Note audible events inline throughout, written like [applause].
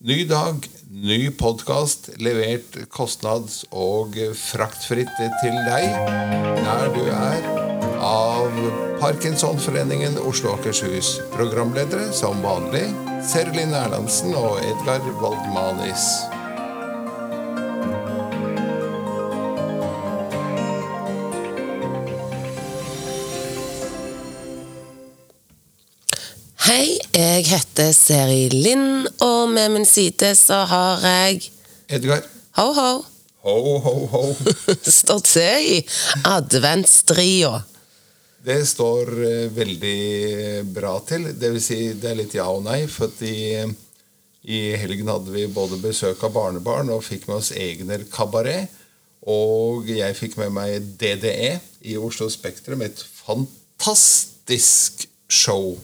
Ny dag, ny podkast, levert kostnads- og fraktfritt til deg der du er, av Parkinsonforeningen Oslo Akershus. Programledere som vanlig Serlin Erlandsen og Edgar Waldmanis. Heter Seri Lind, og med min side så har jeg Edgar. Ho, ho. Ho, ho, ho. [laughs] Står til i adventstria. Det står eh, veldig bra til. Det vil si, det er litt ja og nei. For i, i helgen hadde vi både besøk av barnebarn og fikk med oss Egner kabaret. Og jeg fikk med meg DDE i Oslo Spektrum. Et fantastisk show.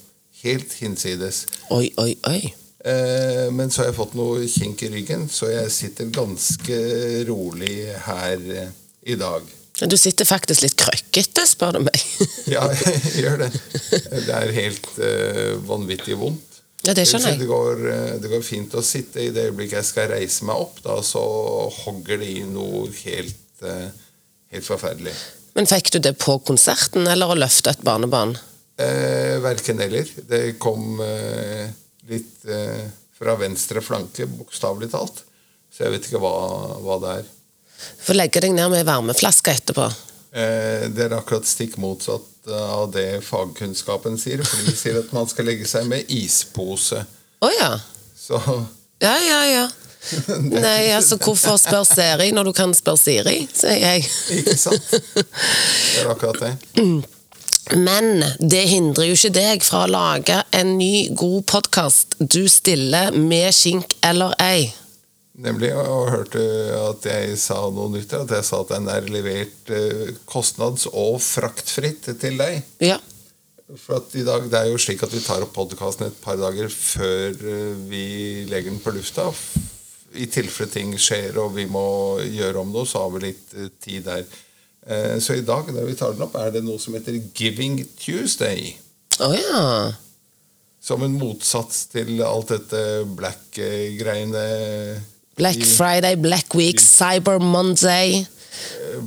Helt hinsides. Oi, oi, oi. Eh, men så har jeg fått noe kink i ryggen, så jeg sitter ganske rolig her eh, i dag. Du sitter faktisk litt krøkkete, spør du meg. [laughs] Ja, jeg [laughs] gjør det. Det er helt eh, vanvittig vondt. Ja, det skjønner jeg. Det går, eh, det går fint å sitte i det øyeblikket jeg skal reise meg opp. Da så hogger det i noe helt, eh, helt forferdelig. Men fikk du det på konserten, eller å løfte et barnebarn? Eh, verken eller. Det kom eh, litt eh, fra venstre flanke, bokstavelig talt. Så jeg vet ikke hva, hva det er. Få legge deg ned med ei varmeflaske etterpå. Eh, det er akkurat stikk motsatt av det fagkunnskapen sier. For de sier at man skal legge seg med ispose. Å ja. Så Ja, ja, ja. [laughs] Nei, altså, hvorfor spør Seri når du kan spørre Siri, sier jeg. Ikke sant? Det er akkurat det. [clears throat] Men det hindrer jo ikke deg fra å lage en ny, god podkast. Du stiller med skink eller ei. Nemlig, og hørte at jeg sa noe nytt. At jeg sa at den er levert eh, kostnads- og fraktfritt til deg. Ja. For at i dag, Det er jo slik at vi tar opp podkasten et par dager før eh, vi legger den på lufta. I tilfelle ting skjer og vi må gjøre om noe, så har vi litt eh, tid der. Eh, Så i dag når vi tar den opp, er det noe som heter Giving Tuesday. Å ja. Som en motsats til alt dette black-greiene. Black Friday, Black Week, Cyber Monday.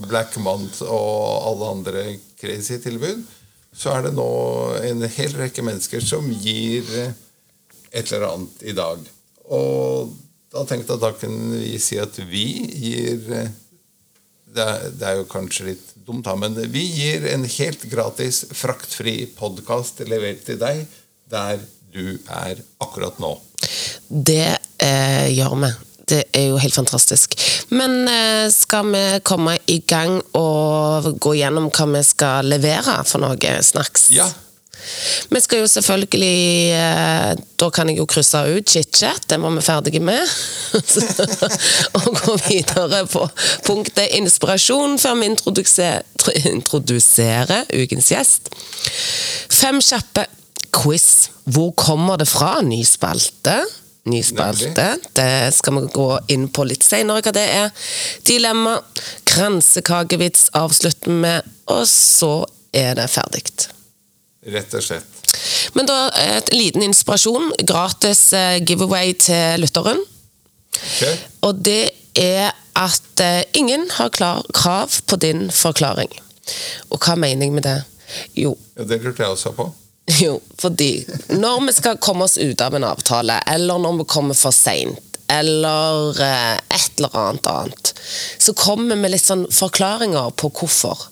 Black Month og alle andre crazy tilbud, så er det nå en hel rekke mennesker som gir eh, et eller annet i dag. Og da tenkte jeg at da kunne vi si at vi gir eh, det er, det er jo kanskje litt dumt, da, men vi gir en helt gratis, fraktfri podkast levert til deg der du er akkurat nå. Det eh, gjør vi. Det er jo helt fantastisk. Men eh, skal vi komme i gang og gå gjennom hva vi skal levere for noe snacks? Ja. Vi skal jo selvfølgelig eh, Da kan jeg jo krysse ut chit-chat, den var vi ferdige med. [laughs] og gå videre på punktet inspirasjon før vi introduserer, ukens gjest. Fem kjappe quiz. Hvor kommer det fra? Ny spalte. Ny spalte. Det skal vi gå inn på litt senere hva det er. Dilemma. Kransekakevits avslutter vi med, og så er det ferdig. Rett og slett. Men da et liten inspirasjon. Gratis eh, giveaway til lytteren. Okay. Og det er at eh, ingen har klar krav på din forklaring. Og hva mener jeg med det? Jo, Ja, det lurte jeg også på. [laughs] jo, fordi når vi skal komme oss ut av en avtale, eller når vi kommer for seint, eller eh, et eller annet annet, så kommer vi med litt sånn forklaringer på hvorfor.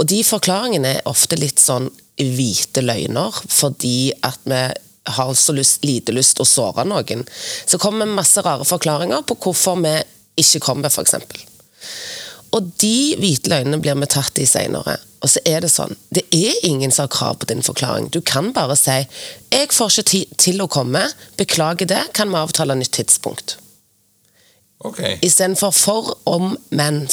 Og de forklaringene er ofte litt sånn hvite løgner, fordi at vi har så lyst, lite lyst å såre noen. Så kommer det masse rare forklaringer på hvorfor vi ikke kommer, f.eks. Og de hvite løgnene blir vi tatt i senere. Og så er det sånn, det er ingen som har krav på din forklaring. Du kan bare si 'Jeg får ikke tid til å komme. Beklager det. Kan vi avtale nytt tidspunkt?' Ok. Istedenfor for, om, men.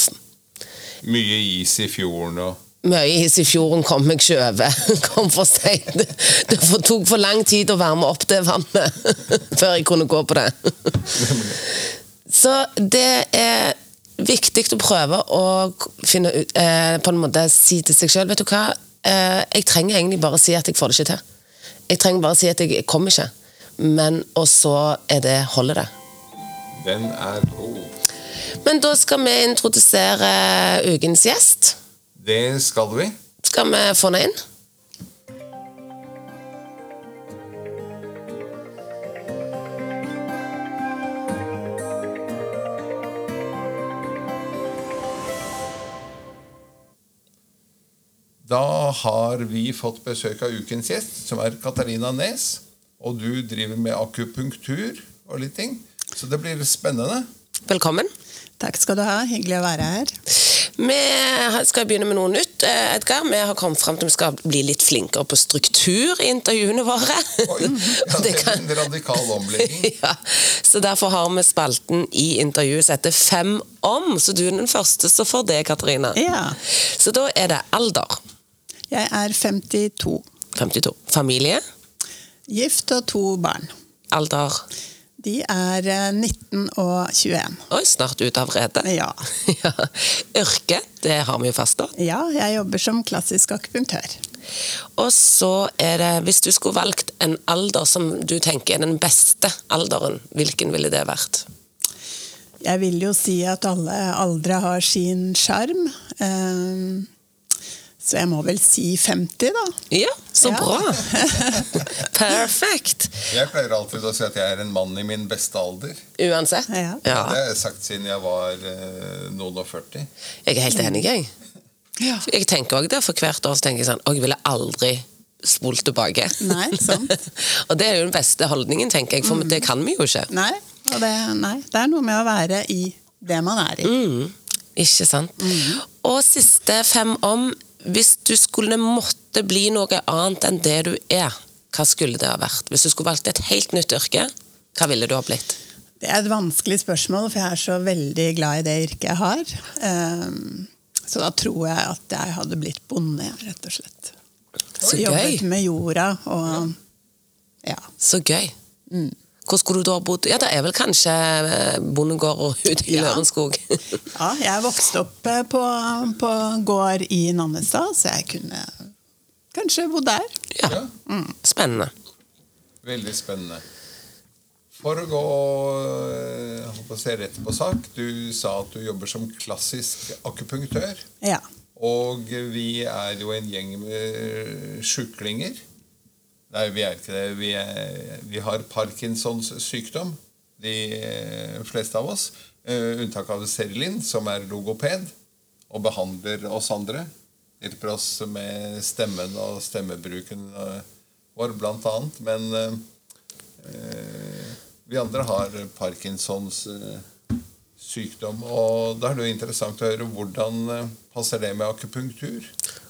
Mye is i fjorden og Mye is i fjorden kom meg ikke over. [laughs] Kom for seint. Det tok for lang tid å varme opp det vannet [laughs] før jeg kunne gå på det. [laughs] Så det er viktig å prøve å finne ut eh, På en måte si til seg sjøl Vet du hva, eh, jeg trenger egentlig bare å si at jeg får det ikke til. Jeg trenger bare å si at jeg kommer ikke. Men Og så er det holder det. Den er god. Men da skal vi introdusere ukens gjest. Det skal vi. Skal vi få henne inn? Da har vi fått besøk av ukens gjest, som er Katarina Nes. Og du driver med akupunktur og litt ting. Så det blir spennende. Velkommen. Takk skal du ha. Hyggelig å være her. Vi skal begynne med noe nytt. eh, Edgar. Vi har kommet frem til at vi skal bli litt flinkere på struktur i intervjuene våre. Oi, ja, [laughs] det er en radikal omlegging. [laughs] ja, så Derfor har vi spalten i intervjuet som heter Fem om. Så du er den første som får det, Katarina. Ja. Så da er det alder. Jeg er 52. 52. Familie. Gift og to barn. Alder. De er eh, 19 og 21. Oi, snart ute av redet. Ja. [laughs] ja. Yrke, det har vi jo fastslått. ja, jeg jobber som klassisk akupunktør. Og så er det, hvis du skulle valgt en alder som du tenker er den beste alderen, hvilken ville det vært? Jeg vil jo si at alle aldre har sin sjarm. Eh, Så jeg må vel si 50, da. Ja, så Ja. bra! [laughs] Perfekt. Jeg pleier alltid å si at jeg er en mann i min beste alder. Uansett. Ja. Det har jeg sagt siden jeg var eh, noen og 40. Jeg er helt enig, jeg. Ja. Jeg tenker også det, for hvert år så tenker jeg sånn Å, jeg ville aldri spolt tilbake. Nei, sant. [laughs] og det er jo den beste holdningen, tenker jeg, for det kan vi jo ikke. Nei, og det, nei, det er noe med å være i det man er i. Mm, ikke sant? Og siste fem om Hvis du skulle måtte bli noe annet enn det du er, hva skulle det ha vært? Hvis du skulle valgt et helt nytt yrke, hva ville du ha blitt? Det er et vanskelig spørsmål, for jeg er så veldig glad i det yrket jeg har. Ehm, Så da tror jeg at jeg hadde blitt bonde, rett og slett. Så gøy. Jobbet med jorda og ja. Så gøy. Hvor skulle du da bodd? Ja, det er vel kanskje eh, bondegård ute i Ja. Lørenskog. [laughs] ja. Jeg vokste opp eh, på, på gård i Nannestad, så jeg kunne kanskje bodd der. ja. Mm. Spennende. Veldig spennende. For å gå eh, jeg holdt på å se rett på sak Du sa at du jobber som klassisk akupunktør. Ja. Og vi er jo en gjeng med sjuklinger. Nei, vi er ikke det. Vi, er, vi har Parkinsons sykdom, de eh, fleste av oss. Uh, unntak av Serlin, som er logoped og behandler oss andre. Hjelper oss med stemmen og stemmebruken eh, vår, blant annet. Men eh, vi andre har Parkinsons uh, sykdom. Og da er det jo interessant å høre hvordan passer det med akupunktur.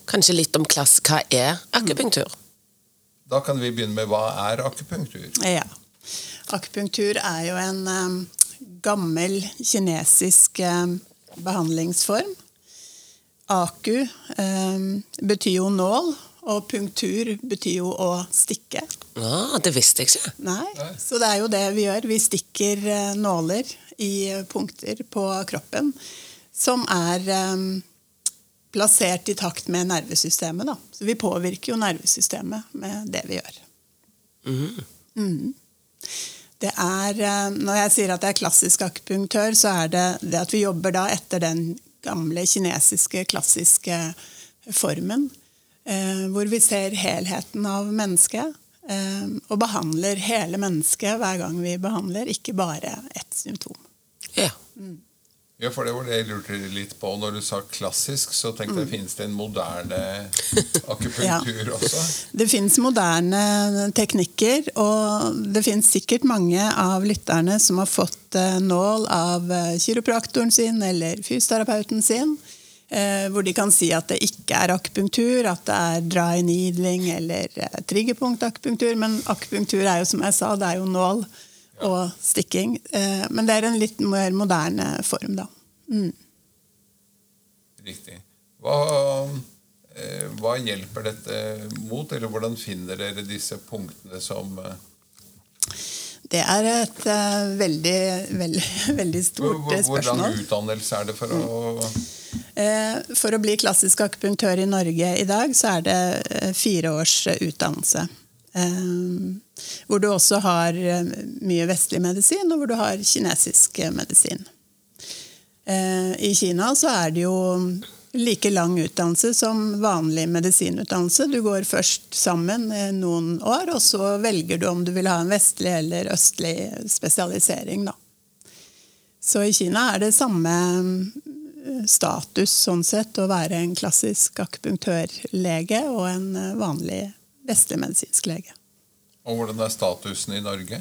Kanskje litt om klass. Hva er akupunktur? Da kan vi begynne med hva er akupunktur? ja. Akupunktur er jo en em, gammel kinesisk em, behandlingsform. Aku em, betyr jo nål, og punktur betyr jo å stikke. Ah, det visste jeg ikke. Nei, så det er jo det vi gjør. Vi stikker eh, nåler i eh, punkter på kroppen som er em, plassert i takt med nervesystemet. Da. Så vi påvirker jo nervesystemet med det vi gjør. Mm. Det er, eh, når jeg sier at jeg er klassisk akupunktør, så er det det at vi jobber da etter den gamle kinesiske, klassiske formen. Eh, hvor vi ser helheten av mennesket. Eh, og behandler hele mennesket hver gang vi behandler, ikke bare ett symptom. Ja. Ja, for det var det jeg lurte litt på. Når du sa klassisk, så tenkte jeg finnes det en moderne [laughs] akupunktur også? Det finnes moderne teknikker, og det finnes sikkert mange av lytterne som har fått eh, nål av eh, kiropraktoren sin eller fysioterapeuten sin, eh, hvor de kan si at det ikke er akupunktur, at det er dry needling eller triggerpunkt triggerpunktakupunktur. Men akupunktur er jo som jeg sa, det er jo nål og stikking. Eh, Men det er en litt mer moderne form, da. Riktig. Hva, eh, hva hjelper dette mot, eller hvordan finner dere disse punktene som eh, Det er et eh, veldig, [laughs] veldig, veldig stort Hvordan spørsmål. Hvordan utdannelse er det for å Eh, For å bli klassisk akupunktør i Norge i dag, så er det fire års utdannelse. Eh, hvor du også har eh, mye vestlig medisin, og hvor du har kinesisk eh, medisin. I Kina så er det jo like lang utdannelse som vanlig medisinutdannelse. Du går først sammen noen år, og så velger du om du vil ha en vestlig eller østlig spesialisering. Da. Så i Kina er det samme status sånn sett å være en klassisk akupunktørlege og en vanlig vestlig medisinsk lege. Og hvordan er statusen i Norge?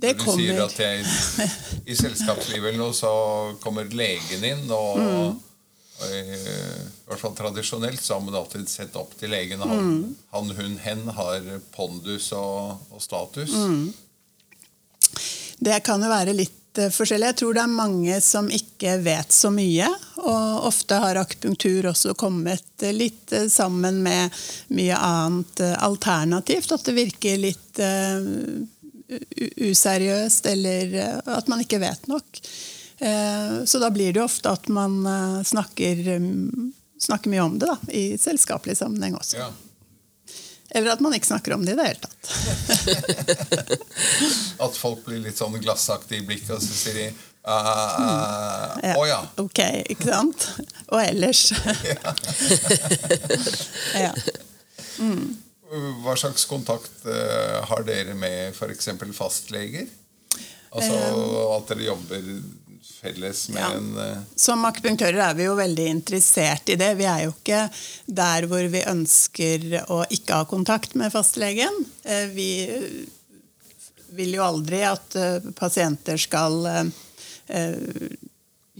Det du kommer... sier at jeg, i selskapslivet noe, så kommer legen inn, og, mm. og i, i, hvert fall tradisjonelt så har man alltid sett opp til legen. Han, mm. han hun, hen har pondus og, og status. Mm. Det kan jo være litt Eh, forskjellig. Jeg tror det er mange som ikke vet så mye. Og ofte har akupunktur også kommet eh, litt eh, sammen med mye annet alternativt. At det virker litt useriøst, eller at man ikke vet nok. Så da blir det ofte at man snakker, um, snakker, mye om det da, i selskapelig sammenheng også. Ja. Eller at man ikke snakker om det i det hele tatt. [laughs] at folk blir litt sånn glassaktige i blikket, og så sier de uh, uh, ja. Å ja. Ok, ikke sant? Og ellers. [laughs] ja. Mm. Hva slags kontakt uh, har dere med f.eks. fastleger? Altså at dere jobber felles med ja. en uh... Som akupunktører er vi jo veldig interessert i det. Vi er jo ikke der hvor vi ønsker å ikke ha kontakt med fastlegen. Uh, vi vil jo aldri at pasienter skal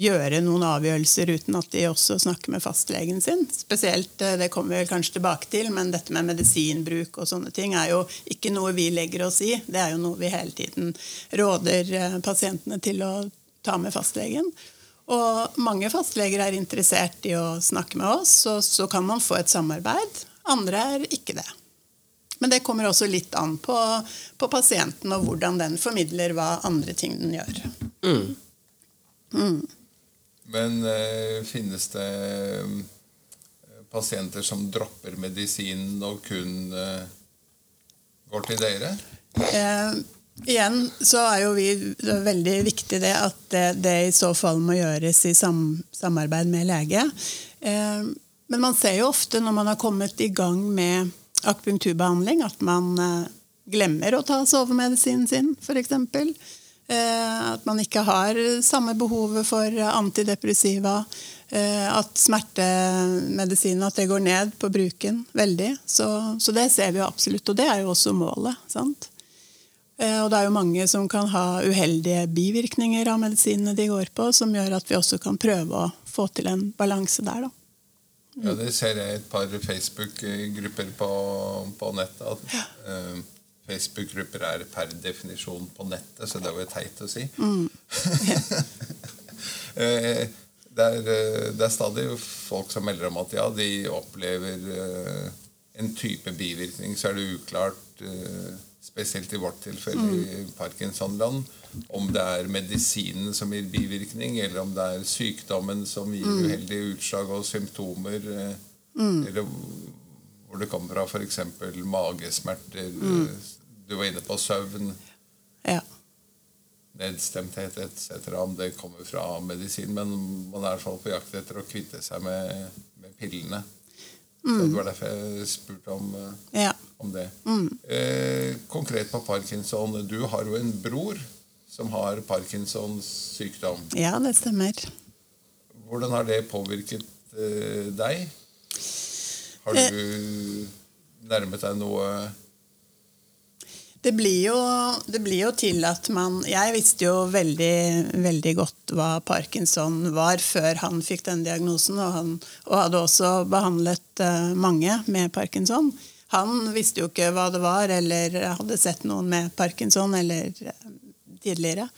gjøre noen avgjørelser uten at de også snakker med fastlegen sin. Spesielt, Det kommer vi kanskje tilbake til, men dette med medisinbruk og sånne ting er jo ikke noe vi legger oss i. Det er jo noe vi hele tiden råder pasientene til å ta med fastlegen. Og mange fastleger er interessert i å snakke med oss, og så kan man få et samarbeid. Andre er ikke det. Men det kommer også litt an på, på pasienten og hvordan den formidler hva andre ting den gjør. Mm. Mm. Men uh, finnes det uh, pasienter som dropper medisinen og kun uh, går til dere? Igjen så er jo vi det er veldig viktig det at det, det, i så fall må gjøres i sam, samarbeid med lege. Eh, men man ser jo ofte når man har kommet i gang med akupunkturbehandling, at man eh, glemmer å ta sovemedisinen sin, f.eks. Eh, at man ikke har samme behovet for antidepressiva. Eh, at smertemedisinen at det går ned på bruken veldig. Så, så det ser vi jo absolutt, og det er jo også målet. sant? Eh, og det er jo mange som kan ha uheldige bivirkninger av medisinene de går på, som gjør at vi også kan prøve å få til en balanse der. da. Mm. Ja, Det ser jeg i et par Facebook-grupper på, på, nettet. ja. uh, Facebook-grupper er per definisjon på nettet, så det var jo teit å si. Mm. uh, [laughs] det, er, det, er, stadig folk som melder om at ja, de opplever en type bivirkning, så er det uklart spesielt i vårt tilfelle i Parkinson-land, om det er medisinen som gir bivirkning, eller om det er sykdommen som gir mm. uheldige utslag og symptomer, eh, mm. eller hvor det kommer fra f.eks. magesmerter. Mm. Du var inne på søvn. Ja. Nedstemthet etc. Om det kommer fra medisin. Men man er i hvert fall på jakt etter å kvitte seg med, med pillene. Så Det var derfor jeg spurte om uh, ja om det. Mm. Eh, konkret på parkinson. Du har jo en bror som har Parkinsons sykdom. Ja, det stemmer. Hvordan har det påvirket eh, deg? Har du eh. nærmet deg noe det blir, jo, det blir, jo, til at man Jeg visste jo veldig, veldig godt hva parkinson var før han fikk den diagnosen, og, han, og hadde også behandlet uh, mange med parkinson. Han visste jo ikke hva det var, eller hadde sett noen med parkinson eller eh, tidligere.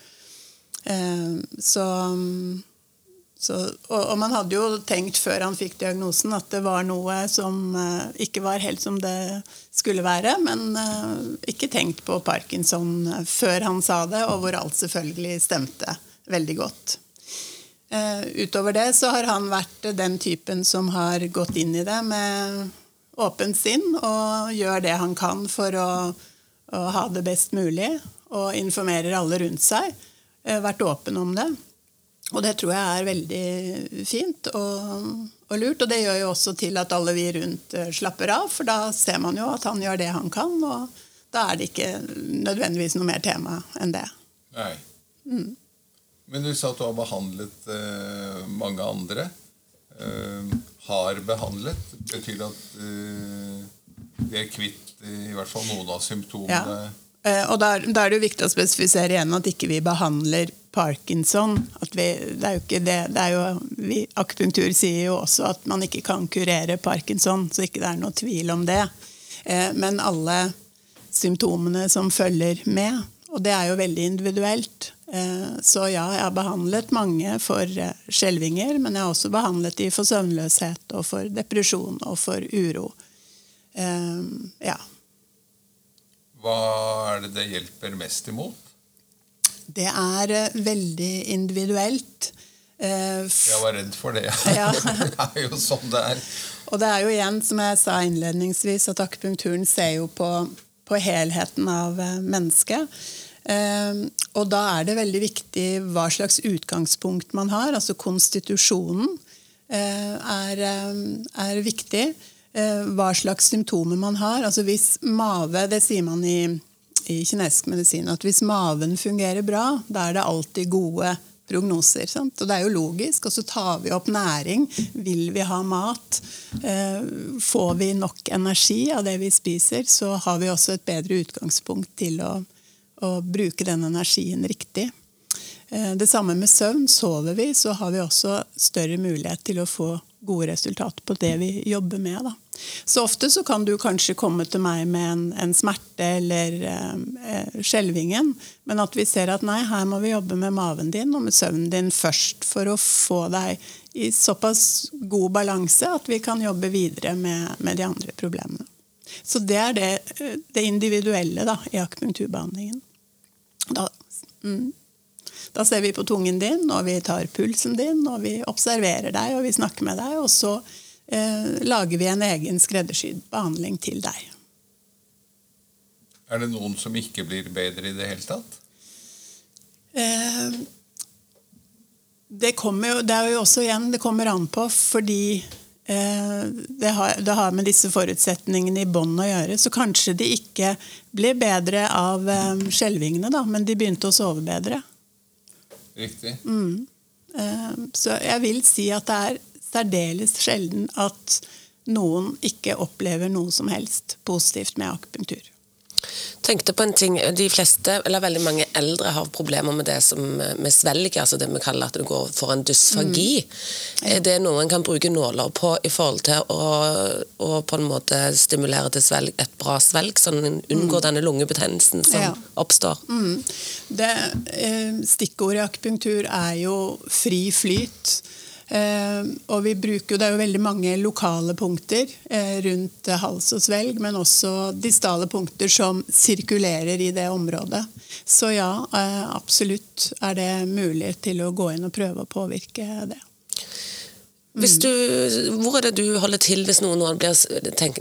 Eh, så, så og, og, man hadde jo tenkt før han fikk diagnosen at det var noe som uh, ikke var helt som det skulle være, men ikke tenkt på parkinson før han sa det, og hvor alt selvfølgelig stemte veldig godt. Utover det så har han vært den typen som har gått inn i det med åpent sinn og gjør det han kan for å, å ha det best mulig. Og informerer alle rundt seg. Eh, vært åpen om det. Og det tror jeg er veldig fint og, og, lurt. Og det gjør jo også til at alle vi rundt eh, slapper av, for da ser man jo at han gjør det han kan. Og da er det ikke nødvendigvis noe mer tema enn det. Nei. Mm. Men du sa at du har behandlet uh, mange andre. Uh, har behandlet. Betyr det at uh, vi er kvitt i hvert fall noen av symptomene? Ja. Og da, da, er det jo viktig å spesifisere igjen at ikke vi behandler parkinson. Vi, det er jo ikke det, det jo, vi, Akupunktur sier jo også at man ikke kan kurere parkinson, så ikke det er noe tvil om det. Eh, men alle symptomene som følger med, og det er jo veldig individuelt. Eh, så ja, jeg har behandlet mange for skjelvinger, men jeg har også behandlet de for søvnløshet og for depresjon og for uro. Ja. Hva er det det hjelper mest imot? Det er uh, veldig individuelt. Uh, jeg var redd for det. Ja. [laughs] det er jo sånn det er. Og det er jo igjen, som jeg sa innledningsvis, at akupunkturen ser jo på, på helheten av uh, mennesket. og da er det veldig viktig hva slags utgangspunkt man har. Altså konstitusjonen er, er viktig. Eh, hva slags symptomer man har. Altså hvis mave, Det sier man i, i kinesisk medisin at hvis maven fungerer bra, da er det alltid gode prognoser. Sant? Og det er jo logisk. Og så tar vi opp næring. Vil vi ha mat? Eh, får vi nok energi av det vi spiser, så har vi også et bedre utgangspunkt til å, å bruke den energien riktig. Eh, det samme med søvn. Sover vi, så har vi også større mulighet til å få gode resultater på det vi jobber med. Da. Så ofte så kan du kanskje komme til meg med en, en smerte eller eh, skjelvingen, men at vi ser at nei, her må vi jobbe med maven din og med søvnen din først for å få deg i såpass god balanse at vi kan jobbe videre med, med de andre problemene. Så det er det, det individuelle da, i akupunkturbehandlingen. Da, mm. Da ser vi på tungen din, og vi tar pulsen din, og vi observerer deg, og vi snakker med deg, og så eh, lager vi en egen skreddersydd behandling til deg. Er det noen som ikke blir bedre i det hele tatt? Eh, det, jo, det er jo også igjen Det kommer an på, fordi eh, det, har, det, har, med disse forutsetningene i bånn å gjøre. Så kanskje de ikke ble bedre av eh, skjelvingene, men de begynte å sove bedre. Riktig. Mm. Eh, så jeg vil si at det er særdeles sjelden at noen ikke opplever noe som helst positivt med akupunktur tenkte på en ting, De fleste, eller veldig mange eldre har problemer med det som med svelg, altså det vi kaller at det går for en dysfagi. Mm. Er det noe en kan bruke nåler på i forhold til å, å på en måte stimulere til svelg, et bra svelg, sånn en unngår mm. denne lungebetennelsen som ja. oppstår? Mm. Det, eh, stikkordet i akupunktur er jo fri flyt. Eh, og vi bruker, Det er jo veldig mange lokale punkter eh, rundt hals og svelg, men også distale punkter som sirkulerer i det området. Så ja, eh, absolutt er det mulig til å gå inn og prøve å påvirke det. Hvis du, hvor er det du holder til hvis noen blir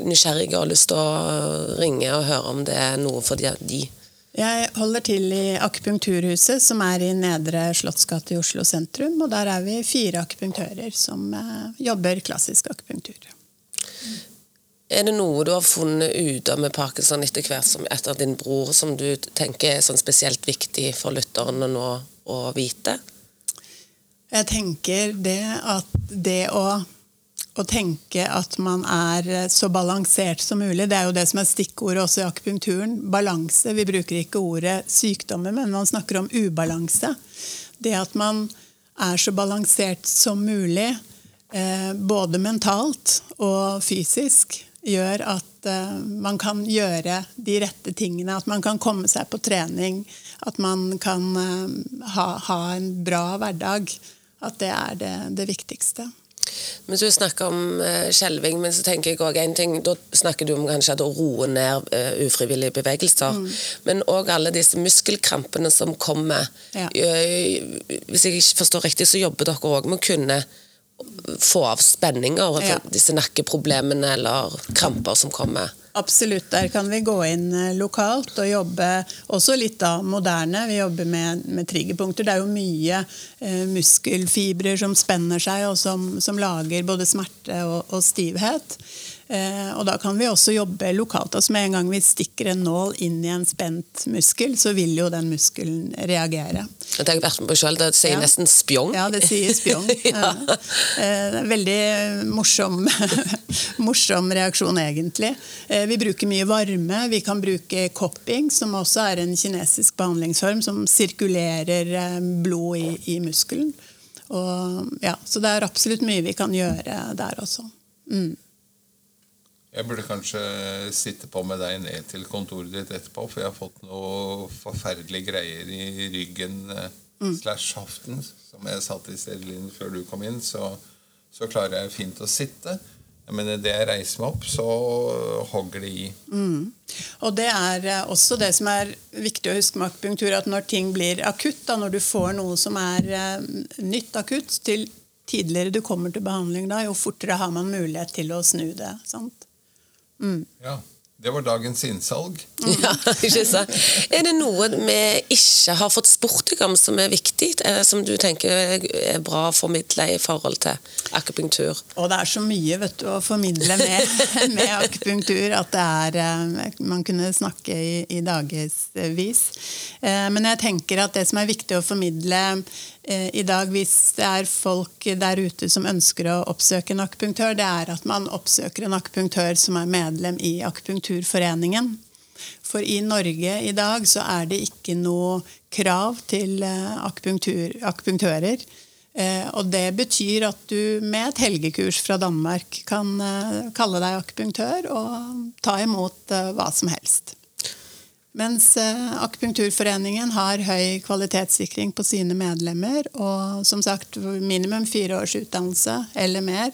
nysgjerrige og har lyst til å ringe og høre om det er noe for de? Jeg holder til i Akupunkturhuset, som er i Nedre Slottsgate i Oslo sentrum. Og der er vi fire akupunktører som eh, jobber klassisk akupunktur. Er det noe du har funnet ut av med parkinson etter hvert som etter din bror, som du tenker er sånn spesielt viktig for lytterne nå å vite? Jeg tenker det at det å å tenke at man er eh, så balansert som mulig. Det er jo det som er stikkordet også i akupunkturen. Balanse. Vi bruker ikke ordet sykdommer, men man snakker om ubalanse. Det at man er så balansert som mulig, eh, både mentalt og fysisk, gjør at eh, man kan gjøre de rette tingene. At man kan komme seg på trening. At man kan ha, ha en bra hverdag. At det er det, det viktigste. Men Du snakker om uh, skjelving, men så tenker jeg også en ting, da snakker du om kanskje å roe ned uh, ufrivillige bevegelser. Mm. Men òg alle disse muskelkrampene som kommer. Ja. Uh, hvis jeg ikke forstår riktig, så jobber dere òg med å kunne få av spenninger, Ja. disse nakkeproblemene eller kramper som kommer. Absolutt, der kan vi gå inn eh, lokalt og jobbe også litt da moderne. Vi jobber med, med triggerpunkter. Det er jo mye eh, muskelfibrer som spenner seg, og som, som lager både smerte og, og stivhet. Eh, og da kan vi også jobbe lokalt. Altså Med en gang vi stikker en nål inn i en spent muskel, så vil jo den muskelen reagere. Det har jeg vært med på selv, det sier Ja. nesten spjong. Ja, det sier spjong. [laughs] ja. Eh, det er Veldig morsom, [laughs] morsom reaksjon, egentlig. Eh, Vi bruker mye varme. Vi kan bruke kopping, som også er en kinesisk behandlingsform som sirkulerer blod i, i muskelen. Og, ja, så det er absolutt mye vi kan gjøre der også. Mm. Jeg burde kanskje sitte på med deg ned til kontoret ditt etterpå, for jeg har fått noe forferdelige greier i ryggen eh, Mm. slash haften som jeg satt i stedet før du kom inn. Så, så klarer jeg fint å sitte. Men idet jeg reiser meg opp, så hogger det i. Og det er eh, også det som er viktig å huske med akupunktur, at når ting blir akutt, da, når du får noe som er eh, nytt akutt, til tidligere du kommer til behandling, da, jo fortere har man mulighet til å snu det. sant? Ja, Det var dagens innsalg. Ja, ikke sant? Er det noe vi ikke har fått spurt deg om som er viktig, eh, som du tenker er bra å formidle i forhold til akupunktur? Og det er så mye vet du, å formidle med, [laughs] med akupunktur at det er eh, Man kunne snakke i, i dagevis. Eh, Men jeg tenker at det som er viktig å formidle i dag, hvis det er folk der ute som ønsker å oppsøke en akupunktør, det er at man oppsøker en akupunktør som er medlem i Akupunkturforeningen. For i Norge i dag så er det ikke noe krav til eh, akupunktur, akupunktører. Eh, og det betyr at du med et helgekurs fra Danmark kan eh, kalle deg akupunktør og ta imot eh, hva som helst. Mens eh, Akupunkturforeningen har høy kvalitetssikring på sine medlemmer, og som sagt minimum fire års utdannelse eller mer.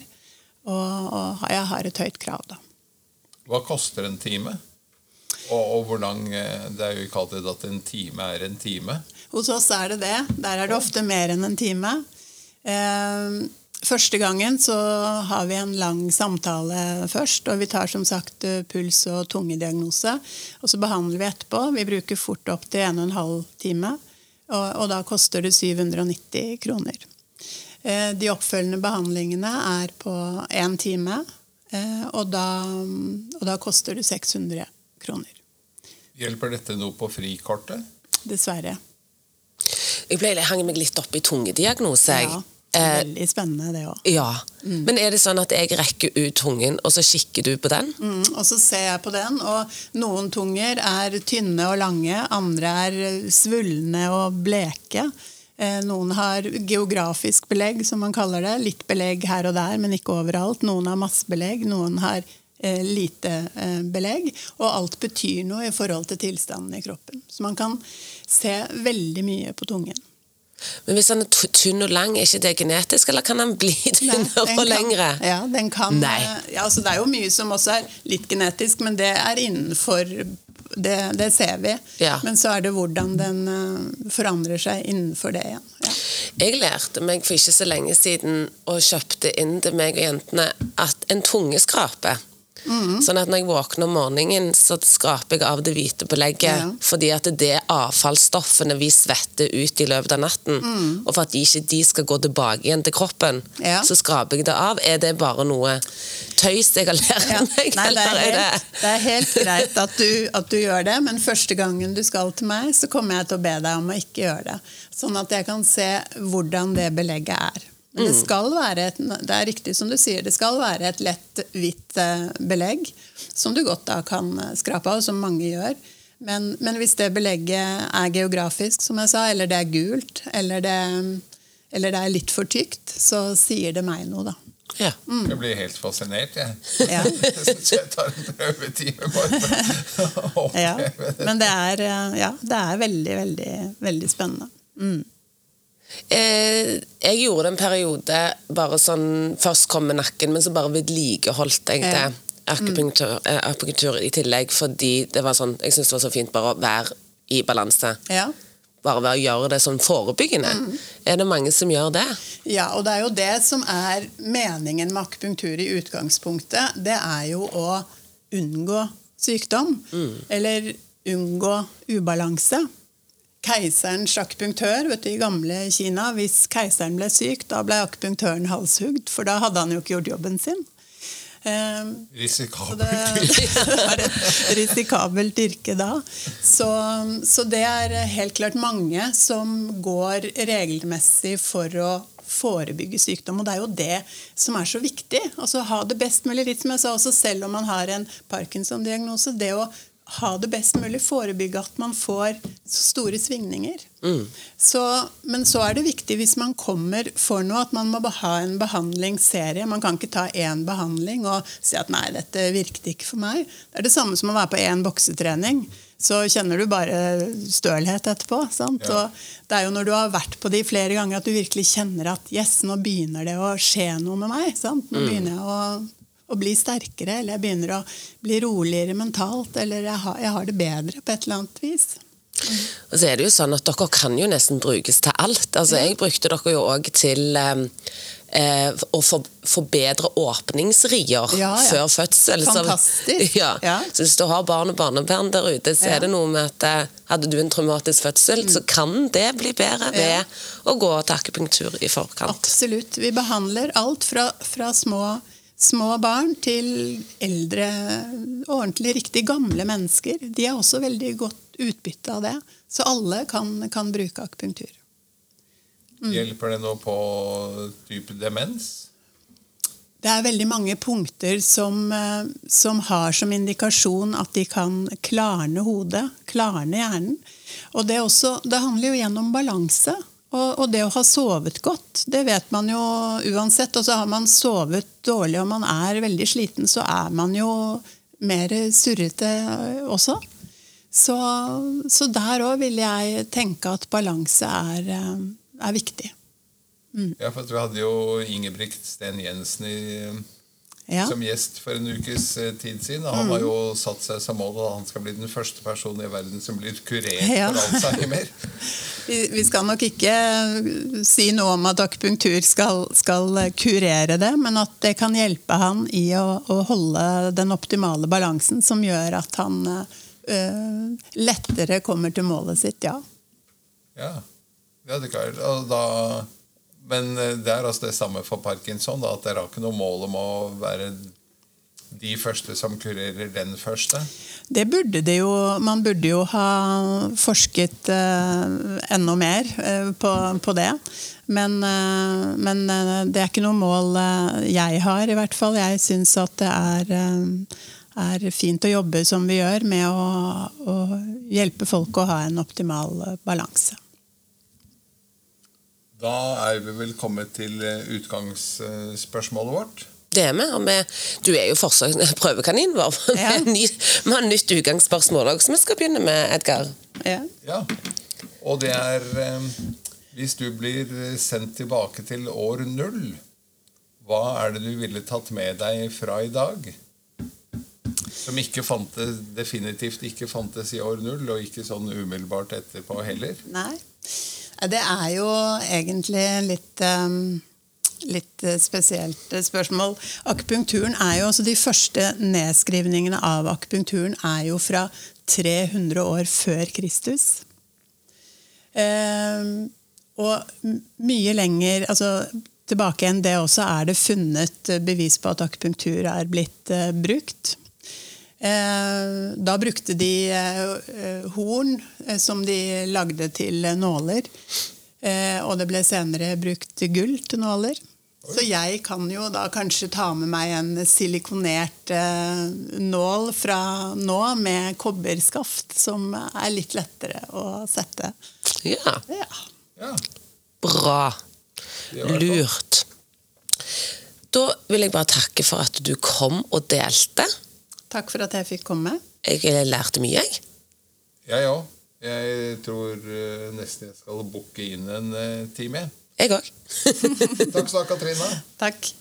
Og, og jeg har et høyt krav, da. Hva koster en time? Og, og hvordan lang Det er jo alltid at en time er en time. Hos oss er det det. Der er det ofte mer enn en time. Eh, første gangen så har vi en lang samtale først, og vi tar som sagt eh, puls- og tungediagnose. Og så behandler vi etterpå. Vi bruker fort opp til 1 12 time, og, og da koster det 790 kroner. Eh, De oppfølgende behandlingene er på én time, eh, og da, og da koster det 600 kroner. Hjelper dette noe på frikortet? Dessverre. Jeg ble, hang meg litt opp i tungediagnose. Ja, veldig spennende det òg. ja. Men er det sånn at jeg rekker ut tungen, og så kikker du på den? Mm, og så ser jeg på den, og noen tunger er tynne og lange, andre er eh, svulne og bleke. Eh, Noen har geografisk belegg, som man kaller det. Litt belegg her og der, men ikke overalt. Noen har masse belegg, noen har eh, lite eh, belegg. Og alt betyr noe i forhold til tilstanden i kroppen. Så man kan se veldig mye på tungen. Men hvis han er tynn og lang, er ikke det genetisk, eller kan han bli [laughs] tynnere og lengre? Ja, den kan, eh, Ja, altså det er jo mye som også er litt genetisk, men det er innenfor Det, det ser vi. Ja. Men så er det hvordan den eh, forandrer seg innenfor det igjen. Ja. Jeg lærte meg for ikke så lenge siden og kjøpte inn til meg og jentene at en tunge Mhm. Sånn at når jeg våkner om morgenen, så skraper jeg av det hvite belegget. Ja. Fordi at det er avfallsstoffene vi svetter ut i løpet av natten. Og for at de ikke de skal gå tilbake igjen til kroppen. Ja. så skraper jeg det av. Er det bare noe tøys jeg har lært Ja. meg? Nei, det, er helt, det er helt greit at du, at du gjør det, men første gangen du skal til meg, så kommer jeg til å be deg om å ikke gjøre det. Sånn at jeg kan se hvordan det belegget er. Men det skal være et, det er riktig som du sier, det skal være et lett hvitt eh, belegg, som du godt da kan eh, skrape av, som mange gjør. Men, men hvis det belegget er geografisk, som jeg sa, eller det er gult, eller det, eller det er litt for tykt, så sier det meg noe, da. Ja. Jeg blir helt fascinert, jeg. Ja. [laughs] Så jeg tar en prøvetime bare for å [laughs] Ja, oppleve det. men det er, eh, ja, det er veldig, veldig, veldig spennende. Mm. Eh, jeg gjorde en periode bare sånn Først kom med nakken, men så bare vedlikeholdt jeg det. Akupunktur, eh, akupunktur i tillegg, fordi det var sånn Jeg syntes det var så fint bare å være i balanse. Ja. bare ved å gjøre det sånn forebyggende. Er det mange som gjør det? Ja, og det er jo det som er meningen med akupunktur i utgangspunktet. Det er jo å unngå sykdom. Eller unngå ubalanse. Keiserens akupunktør vet du, i gamle Kina, hvis keiseren ble syk, da ble akupunktøren halshugd, for da hadde han jo ikke gjort jobben sin. Eh, risikabelt yrke. det var [laughs] [laughs] et risikabelt yrke da. Så, så det er helt klart mange som går regelmessig for å forebygge sykdom. Og det er jo det som er så viktig. Altså Ha det best mulig. Litt som jeg sa også, selv om man har en Parkinson-diagnose. Det å ha det best mulig, forebygge at man får store svingninger. Så, men så er det viktig hvis man kommer for noe, at man må ha en behandlingsserie. Man kan ikke ta én behandling og si at 'nei, dette virket ikke for meg'. Det er det samme som å være på én boksetrening. Så kjenner du bare stølhet etterpå. Sant? Ja. Det er jo når du har vært på de flere ganger at du virkelig kjenner at 'yes, nå begynner det å skje noe med meg'. Sant? Nå begynner jeg å å bli sterkere, eller jeg begynner å bli roligere mentalt, eller jeg har, jeg har det bedre på et eller annet vis. Og så er det jo sånn at Dere kan jo nesten brukes til alt. Altså, Jeg brukte dere jo òg til eh, eh, å for, forbedre åpningsrier Ja, ja. før fødsel. Så- Fantastisk. [laughs] Ja. Ja. Så hvis du har barn og barnebarn der ute, så er det noe med at eh, hadde du en traumatisk fødsel, så kan det bli bedre ved å gå til akupunktur i forkant. Absolutt. Vi behandler alt fra, fra små, små barn til eldre, ordentlig riktig gamle mennesker. De er også veldig godt utbytte av det. Så alle kan, kan bruke akupunktur. Hjelper det nå på type demens? Det er veldig mange punkter som, eh, som har som indikasjon at de kan klarne hodet, klarne hjernen. Og det, også, det handler jo igjen om balanse. Og, og det å ha sovet godt, det vet man jo uansett. Og så har man sovet dårlig og man er veldig sliten, så er man jo mer surrete også. Så, så der òg vil jeg tenke at balanse er, eh, er viktig. Ja, for du hadde jo Ingebrigt Sten Jensen i, Ja. som gjest for en ukes eh, tid siden. og Han har jo satt seg som mål at han skal bli den første personen i verden som blir kurert Ja. for Alzheimer. [laughs] Vi, vi skal nok ikke si noe om at akupunktur skal, skal kurere det, men at det kan hjelpe han i å, å holde den optimale balansen som gjør at han øh, lettere kommer til målet sitt, ja. Ja, ja det er klart. Og da, men eh, det er altså det samme for parkinson. Da, at dere har ikke noe mål om å være de første som kurerer den første. Det burde det jo Man burde jo ha forsket eh, enda mer eh, på, på det. Men, eh, men det er ikke noe mål jeg har, i hvert fall. Jeg syns at det er, er fint å jobbe som vi gjør, med å, å hjelpe folk å ha en optimal balanse. Da er vi vel kommet til eh, utgangsspørsmålet vårt. Det er vi. og vi du er jo forsøk, [laughs] prøvekanin vår. Ja. [laughs] Vi har ny- vi har nytt utgangsspørsmål òg, så vi skal begynne med Edgar. Ja. Ja, og det er eh, Hvis du blir sendt tilbake til år null, hva er det du ville tatt med deg fra i dag? Som ikke fantes, definitivt ikke fantes i år null, og ikke sånn umiddelbart etterpå heller. Nei. Det er jo egentlig litt um, Litt eh, spesielt spørsmål. Akupunkturen er jo, altså De første nedskrivningene av akupunkturen er jo fra 300 år før Kristus. Ehm, og mye lenger altså Tilbake enn det også er det funnet bevis på at akupunktur er blitt eh, brukt. Eh, da brukte de eh, horn eh, som de lagde til nåler. Eh, og det ble senere brukt gull til nåler. Så jeg kan jo da kanskje ta med meg en silikonert eh, nål fra nå med kobberskaft, som er litt lettere å sette. Ja, Ja. Ja, bra. Lurt. Da vil jeg bare takke for at du kom og delte. Takk for at jeg fikk komme. Jeg lærte mye, jeg. Jeg ja, òg. Ja. Jeg tror eh, nesten jeg skal booke inn en eh, time. Jeg òg. [laughs] [laughs] takk skal du ha, Katrine. Takk.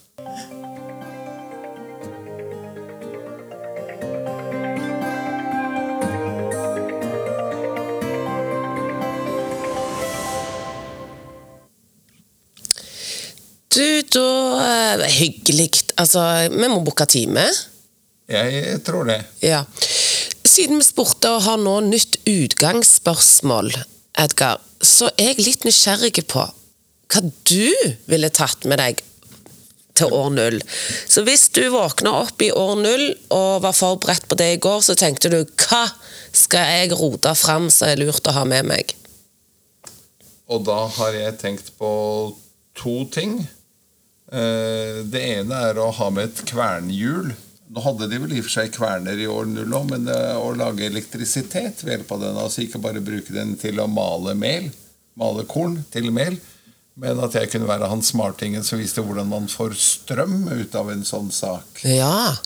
Du, da eh, Hyggelig. Altså, vi må booke time. Jeg tror det. Ja. Siden vi spurte og har nå nytt utgangsspørsmål, Edgar, så er jeg litt nysgjerrig på hva du ville tatt med deg til år null. Så hvis du våkna opp i år null og var forberedt på det i går, så tenkte du hva skal jeg rote fram som er lurt å ha med meg? Og da har jeg tenkt på to ting. Eh, Det ene er å ha med et kvernhjul. Nå hadde de vel i og for seg kverner i år null òg, men er å lage elektrisitet ved hjelp av den. Altså ikke bare bruke den til å male mel, male korn til mel, men at jeg kunne være han smartingen som viste hvordan man får strøm ut av en sånn sak. Ja,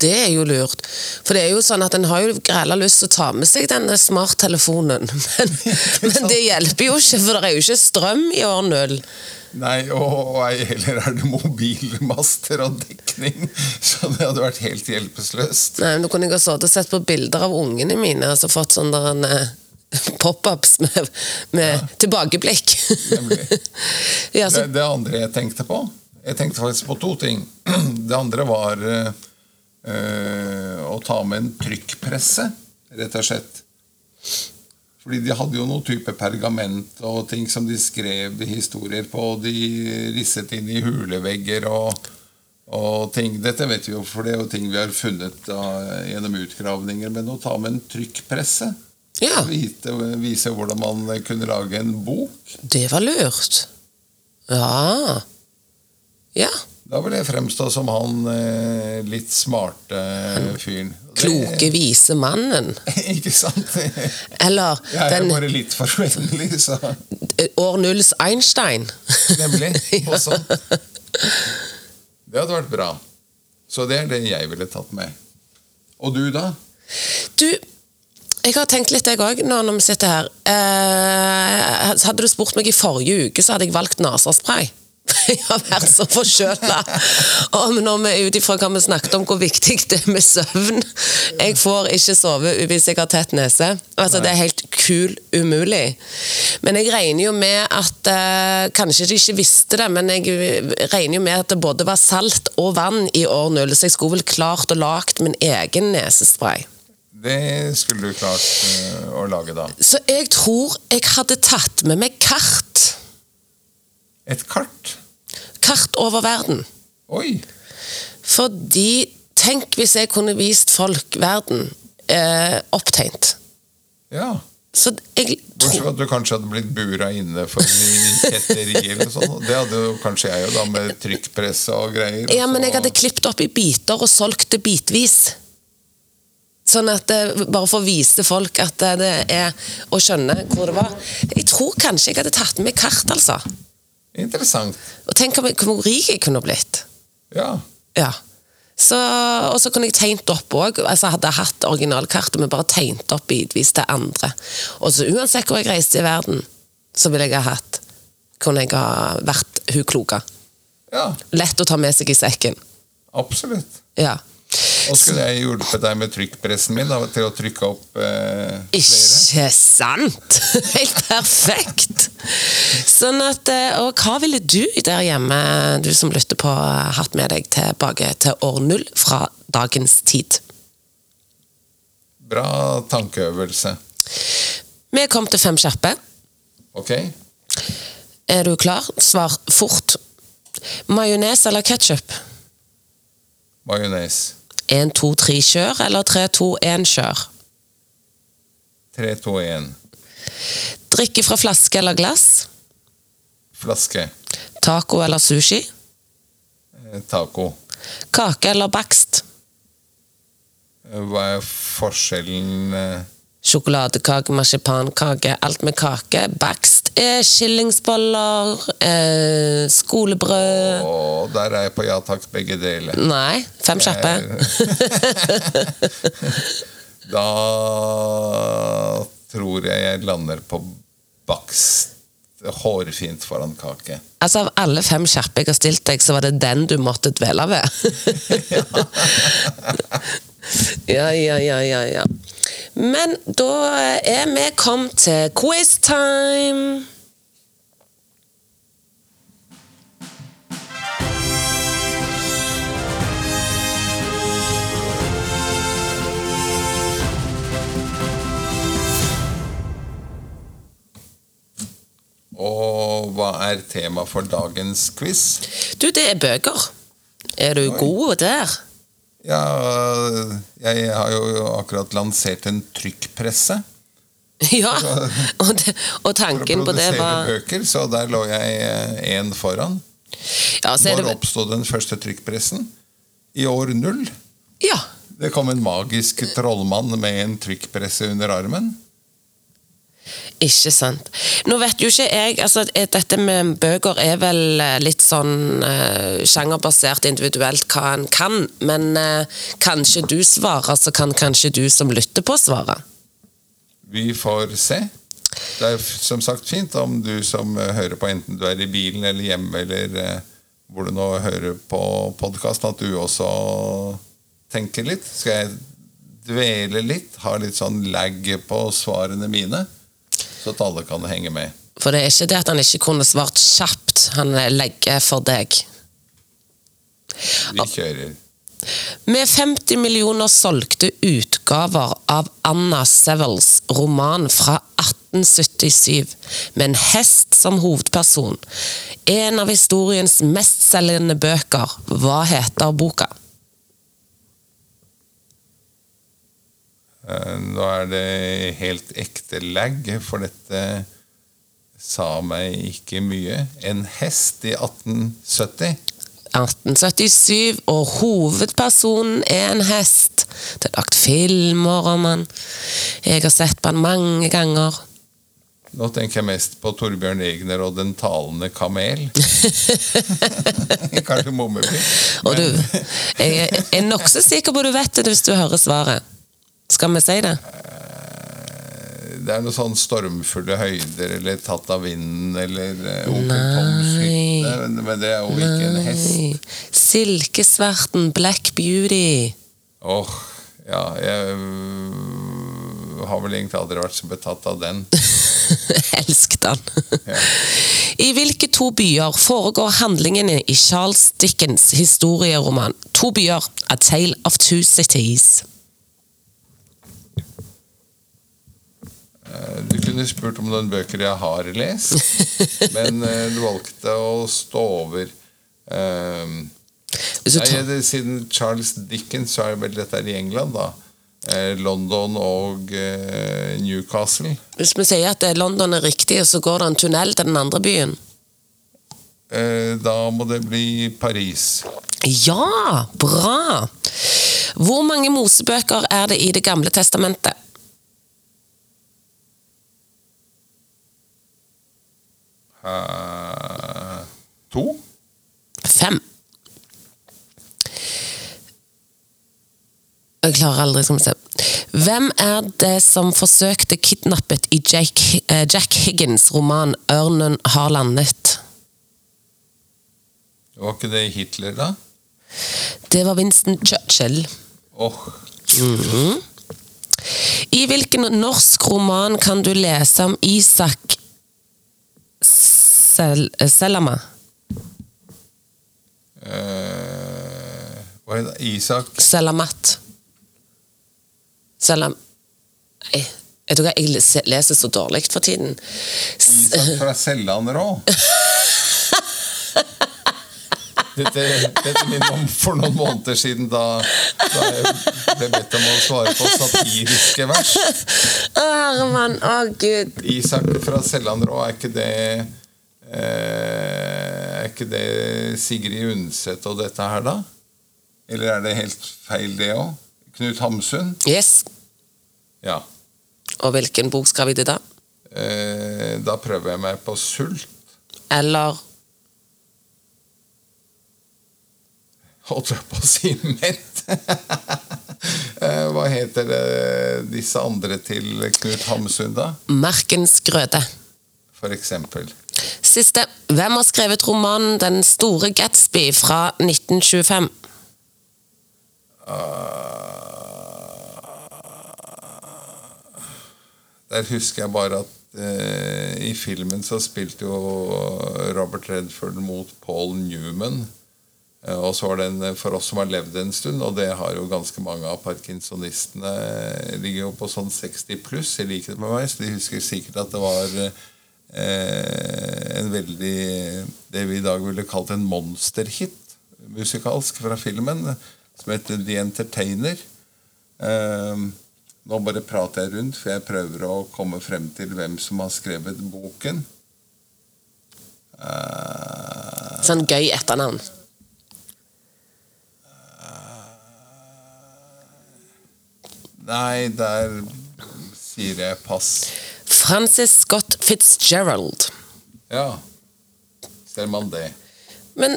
det er jo lurt. For det er jo sånn at en har jo græla lyst til å ta med seg denne smarttelefonen, [laughs] men, men det hjelper jo ikke, for det er jo ikke strøm i år null. Nei, og, ei heller er det mobilmaster og dekning, så det hadde vært helt hjelpeløst. Nei, men Da kunne jeg ha sittet og sett på bilder av ungene mine og så fått sånne der, en pop-ups med, med tilbakeblikk. Nemlig. [laughs] ja, Det, det andre jeg tenkte på Jeg tenkte faktisk på to ting. [clears throat] Det andre var eh, eh, å ta med en trykkpresse, rett og slett. Fordi de hadde jo noe type pergament og ting som de skrev historier på. og De risset inn i hulevegger og, og ting. Dette vet vi jo, for det er jo ting vi har funnet da, gjennom utgravninger. Men å ta med en trykkpresse ja, Vite, vise hvordan man kunne lage en bok. det var lurt. Ja. Ja. Da vil jeg fremstå som han eh, litt smarte fyren. Kloke, vise mannen. [laughs] Ikke sant? Jeg er den bare litt for vennlig, så år nulls Einstein. Nemlig. [laughs] Ja. Også. Det hadde vært bra. Så det er det jeg ville tatt med. Og du, da? Du, jeg har tenkt litt, jeg òg, når vi sitter her. Eh, hadde du spurt meg i forrige uke, så hadde jeg valgt nesespray. [laughs] Jeg har vært så forkjøla. Når vi ut ifra hva vi snakket om, hvor viktig det er med søvn Jeg får ikke sove hvis jeg har tett nese. Altså, det er helt kul umulig. Men jeg regner jo med at eh, Kanskje de ikke visste det, men jeg regner jo med at det både var salt og vann i år null, så jeg skulle vel klart å lage min egen nesespray. Det skulle du klart eh, å lage, da. Så jeg tror jeg hadde tatt med meg kart. Et kart. Kart over verden. Oi! Fordi Tenk hvis jeg kunne vist folk verden eh, opptegnet. Ja. Så jeg Bortsett fra at du kanskje hadde blitt bura inne for kjetteri eller sånn. Det hadde jo kanskje jeg jo, da, med trykkpresse og greier. Ja, men jeg hadde klippet opp i biter og solgt det bitvis. Sånn at eh, Bare for å vise folk at eh, det er Å skjønne hvor det var. Jeg tror kanskje jeg hadde tatt med kart, altså. Interessant. Og tenk hvor hvor rik jeg kunne blitt. Ja. Ja. Så, og så kunne jeg tegnet opp òg. Altså, hadde jeg hatt originalkartet, men bare tegnet opp bitvis til andre. Og så uansett hvor jeg reiste i verden, så ville jeg ha hatt Kunne jeg ha vært hun kloke. ja. Lett å ta med seg i sekken. Absolutt. Ja. Og skulle jeg hjulpet deg med trykkpressen min da, til å trykke opp eh, flere? Ikke sant? [laughs] Helt perfekt! Sånn at, eh, Og hva ville du der hjemme, du som lytter på, hatt med deg tilbake til år null fra dagens tid? Bra tankeøvelse. Vi kom til fem kjappe. Ok? Er du klar? Svar fort. Majones eller ketsjup? Majones. 1, 2, 3, kjør, eller 3, 2, 1, kjør? 3, 2, 1. Drikke fra flaske eller glass? Flaske. Taco eller sushi? Eh, Taco. Kake eller bakst? Eh, Hva er forskjellen eh, Sjokoladekake, marsipankake, alt med kake. Bakst er skillingsboller, eh, skolebrød Og der er jeg på ja takk, begge deler. Nei, fem kjappe. [laughs] Da tror jeg jeg lander på bakst. Hårfint foran kake. Altså, Av alle fem kjappe jeg har stilt deg, så var det den du måtte dvele ved. [laughs] [laughs] Ja, ja, ja, ja, ja. Men da er vi kommet til quiztime. Og hva er temaet for dagens quiz? Du, det er bøker. Er du Oi. god der? Ja, jeg har jo akkurat lansert en trykkpresse. [laughs] Ja, og, det, og For å tanken på det produsere var bøker, så der lå jeg én foran. ja, så Når det, oppstod den første trykkpressen? I år null. ja, Det kom en magisk trollmann med en trykkpresse under armen. Ikke sant. Nå vet jo ikke jeg altså, Dette med bøker er vel eh, litt sånn uh, sjangerbasert individuelt hva en kan, men uh, kanskje du svarer, så kan kanskje du som lytter på, svare. Vi får se. Det er som sagt fint om du som hører på, enten du er i bilen eller hjemme eller hvor du nå hører på podkasten, at du også tenker litt. Skal jeg dvele litt? Ha litt sånn lag på svarene mine? Så at alle kan henge med. For det er ikke det at han ikke kunne svart kjapt, han legger for deg. Vi kjører. Med 50 millioner solgte utgaver av Anna Sevels roman fra 1877, med en hest som hovedperson, en av historiens mestselgende bøker, hva heter boka? Eh, Nå er det helt ekte lag, for dette sa meg ikke mye. En hest i 1870. 1877, og hovedpersonen er en hest. Det er lagt filmer om han. Jeg har sett på han mange ganger. Nå tenker jeg mest på Torbjørn Egner og Den talende kamel. [laughs] Kanskje Mommeby. Men... jeg er nokså sikker på du vet det hvis du hører svaret. Skal vi si det? Det er noe sånn stormfulle høyder, eller tatt av vinden, eller eh, Nei. Men- det er jo ikke en hest. Silkesverten Black Beauty. Åh, ja, jeg øh, har vel egentlig aldri vært så betatt av den. [laughs] Elsket han. I hvilke to byer foregår handlingene i Charles Dickens historieroman To byer, A Tale of Two Cities? Du kunne spurt om noen bøker jeg har lest, [laughs] men eh, du valgte å stå over. Um, Nei, det, Siden Charles Dickens så er vel dette i England, da. Eh, London og eh, Newcastle. hvis vi sier at eh, London er riktig, så går det en tunnel til den andre byen Eh, da må det bli Paris. Ja, bra! Hvor mange mosebøker er det i Det gamle testamentet? Eh, to? Fem. Jeg klarer aldri, vi se. Hvem er det som forsøkte kidnappet i Jack, eh, Jack Higgins' roman 'Ørnen har landet'? Var ikke det Hitler, da? Det var Winston Churchill. Åh, I hvilken norsk roman kan du lese om Isak Selama? eh, Hva er det? Isak Selamat. Selam... Jeg tror jeg leser så dårlig for tiden. Isak fra Sellandrå. [laughs] Dette, dette minner om for noen måneder siden da, da jeg ble bedt om å svare på satiriske vers. Å, Herman, å gud. Isak fra Sellandrå, er ikke det Er ikke det Sigrid Undset og dette her, da? Eller er det helt feil, det òg? Knut Hamsun? Yes. Ja. Og hvilken bok skal vi til da? Eh, da prøver jeg meg på Sult. Eller Holdt jeg på å si mett? [laughs] Eh, Hva heter det, disse andre til Knut Hamsun, da? Markens grøde. For eksempel. Siste. Hvem har skrevet romanen 'Den store Gatsby' fra 1925? Der husker jeg bare at eh, i filmen så spilte jo Robert Redford mot Paul Newman. Eh, og så var den for oss som har levd en stund, og det har jo ganske mange av parkinsonistene ligger jo på sånn 60 pluss, i likhet med meg, så de husker sikkert at det var eh, en veldig Det vi i dag ville kalt en monsterhit musikalsk fra filmen, som heter The Entertainer. Eh, nå bare prater jeg rundt, for jeg prøver å komme frem til hvem som har skrevet boken. Eh, Sånn gøy etternavn. nei, der sier jeg pass. Francis Scott Fitzgerald. Ja. Ser man det. Men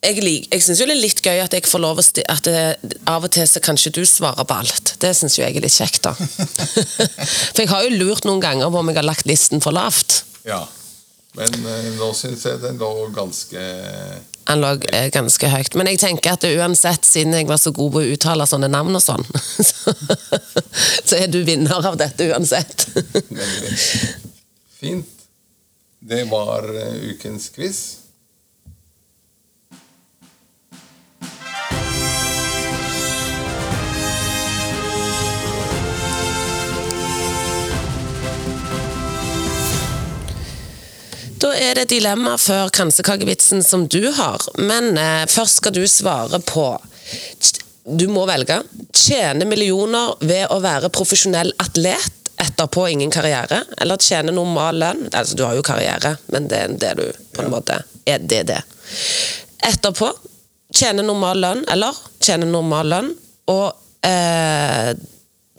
jeg, lik- jeg syns jo det er litt gøy at jeg får lov å sti at det, av og til så kanskje du svarer på alt. Det syns jo jeg er litt kjekt, da. [laughs] For jeg har jo lurt noen ganger på om jeg har lagt listen for lavt. Ja. Men eh, nå syns jeg den lå ganske Han lå eh, ganske høyt. Men jeg tenker at uansett, siden jeg var så god på å uttale sånne navn og sånn, [laughs] så, så er du vinner av dette uansett. Veldig. Fint. Det var eh, ukens quiz. Da er det dilemma før kransekakevitsen som du har. Men eh, først skal du svare på Du må velge. Tjene millioner ved å være profesjonell atlet, etterpå ingen karriere. Eller tjene normal lønn. Altså, du har jo karriere, men det er det du på en måte er det det. Etterpå tjene normal lønn, eller tjene normal lønn, og eh,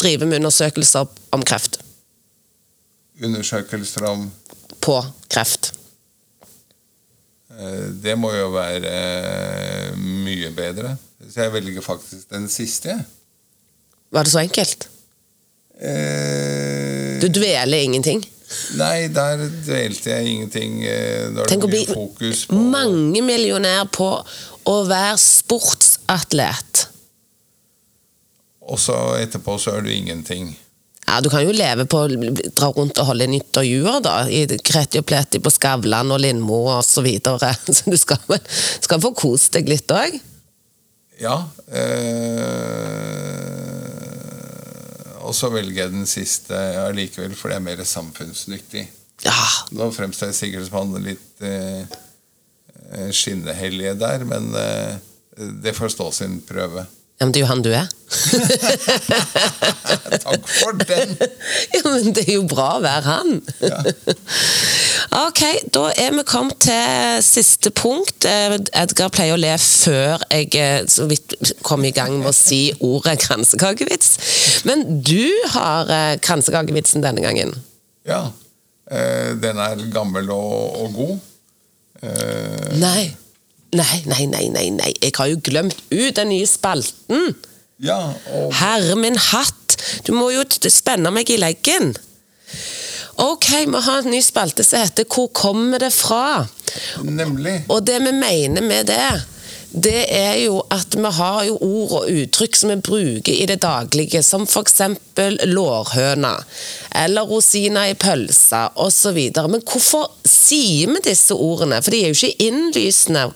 drive med undersøkelser om kreft. Undersøkelser om På kreft. Eh, Det må jo være eh, mye bedre. Så jeg velger faktisk den siste. Var det så enkelt? Eh, Du dveler ingenting? Nei, der dvelte jeg ingenting. Da er det bli fokus på mange millionær på å være sportsatlet. Og så etterpå så er du ingenting. Ja, Du kan jo leve på å dra rundt og holde intervjuer, da. I Kreti og Pleti på Skavlan og Lindmo og så videre. [laughs] Så du skal skal få kost deg litt òg. Ja. Øh... og så velger jeg den siste allikevel, for det er mer samfunnsnyttig. Ja. Nå fremstår jeg sikkert som han litt eh, eh, skinnehellige der, men øh, det får stå sin prøve. Ja, men det er jo han du er. [laughs] Takk for den! [laughs] ja, men det er jo bra å være han. [laughs] ok, da er vi kommet til siste punkt. Eh, Edgar pleier å le før jeg eh, så vidt kom i gang med å si ordet kransekakevits. Men du har eh, kransekakevitsen denne gangen. Ja. Den er gammel og, og god. Nei. Nei, nei, nei, nei, nei. Jeg har jo glemt ut den nye spalten. ja, og Herre min hatt! Du må jo spenne meg i leggen. Ok, vi har en ny spalte som heter Hvor kommer det fra? nemlig. Og det vi mener med det, det er jo at vi har jo ord og uttrykk som vi bruker i det daglige, som f.eks. lårhøna, eller rosina i pølsa osv. Men hvorfor sier vi disse ordene? For de er jo ikke innlysende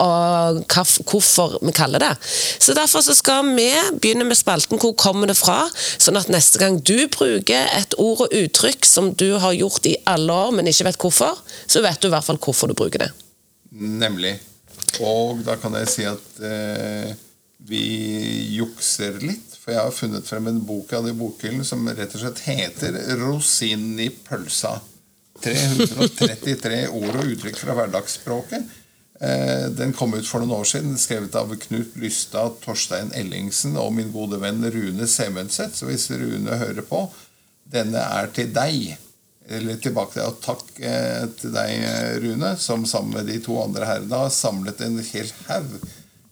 og hva- hvorfor vi kaller det. Så Derfor så skal vi begynne med spalten 'Hvor kommer det fra?', sånn at neste gang du bruker et ord og uttrykk som du har gjort i alle år, men ikke vet hvorfor, så vet du i hvert fall hvorfor du bruker det. Nemlig. Og da kan jeg si at eh, vi jukser litt. For jeg har funnet frem en bok av de bokhyllen som rett og slett heter 'Rosinen i pølsa'. 333 ord og uttrykk fra hverdagsspråket. Eh, Den kom ut for noen år siden, skrevet av Knut Lystad, Torstein Ellingsen og min gode venn Rune Semenseth. Så hvis Rune hører på, denne er til deg. Eller tilbake til og takk eh, til deg, eh, Rune, som sammen med de to andre herrene har samlet en hel haug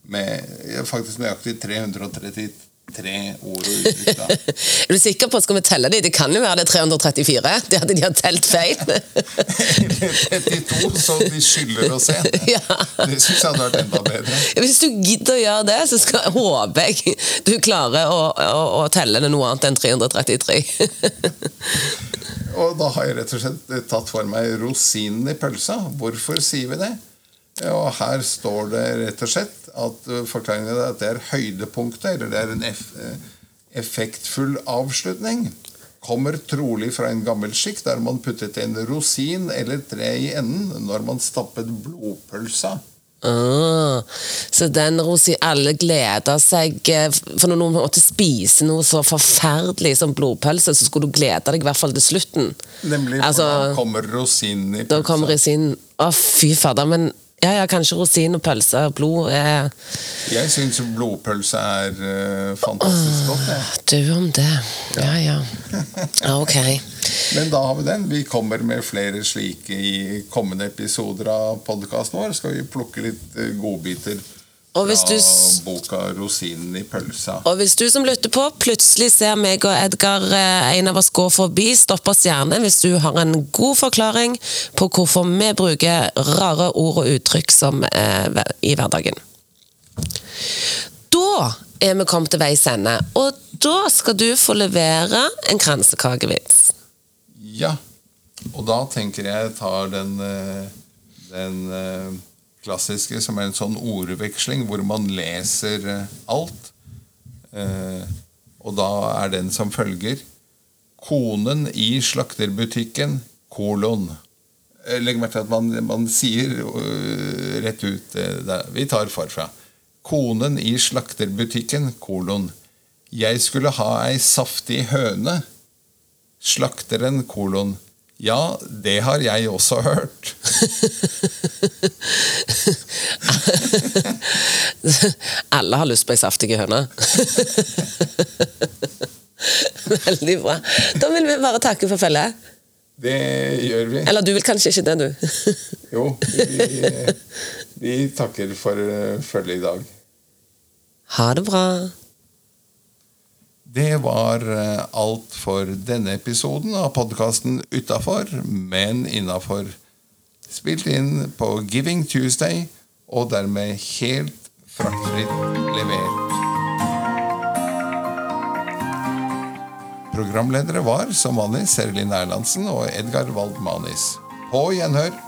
med faktisk nøyaktig 333 ord og uttrykk. da. [laughs] Er du sikker på at Skal vi telle de? Det kan jo være det er 334. Det hadde de har telt feil. [laughs] Eller 32, så de skylder oss [laughs] en. Ja. Det syns jeg hadde vært enda bedre. Hvis du gidder å gjøre det, så skal, håper jeg du klarer å, å, å telle det noe annet enn 333. Og da har jeg rett og slett tatt for meg rosinen i pølsa. Hvorfor sier vi det? Og her står det rett og slett at uh, forklaringen er at det er høydepunktet, eller det er en eff eh, effektfull avslutning. kommer trolig fra en gammel skikk der man puttet en rosin eller tre i enden når man stappet blodpølsa. Ah, så den rosin alle gleder seg eh, For når noen måtte spise noe så forferdelig som blodpølse, så skulle du glede deg i hvert fall til slutten. Nemlig, Altså, da kommer rosinen i Da kommer rosinen. Å, fy fader. Men ja, ja, kanskje rosin og pølse og blod er Jeg syns blodpølse er uh, fantastisk godt. Jeg. Du om det. Ja, ja. Ja, Ok. [laughs] Men da har vi den. Vi kommer med flere slike i kommende episoder av podkasten vår. Skal vi plukke litt eh, godbiter Og hvis du ja, boka 'Rosinen i pølsa'. Og hvis du som lytter på, plutselig ser meg og Edgar, eh, en av oss, gå forbi, stopp oss gjerne hvis du har en god forklaring på hvorfor vi bruker rare ord og uttrykk som eh, i hverdagen. Da er vi kommet til veis ende, og da skal du få levere en kransekakevits. Ja. Og da tenker jeg tar den, eh, den eh, klassiske som er en sånn ordveksling hvor man leser eh, alt. Eh, Og da er den som følger Konen i slakterbutikken, kolon. Eh, Legg merke til at man, man sier rett ut. Vi tar farfra. Konen i slakterbutikken, kolon. Jeg skulle ha ei saftig høne. Slakteren, kolon. Ja, det har jeg også hørt. [laughs] Alle har lyst på ei saftig høne. [laughs] Veldig bra. Da vil vi bare takke for følget. Det gjør vi. Eller du vil kanskje ikke det, du. [laughs] Jo, vi, vi takker for eh, følget i dag. Ha det bra. Det var eh, alt for denne episoden av podkasten Utafor, men innafor. Spilt inn på Giving Tuesday, og dermed helt fraktfritt levert. Programledere var som vanlig Serlin Erlandsen og Edgar Waldmanis. På gjenhør.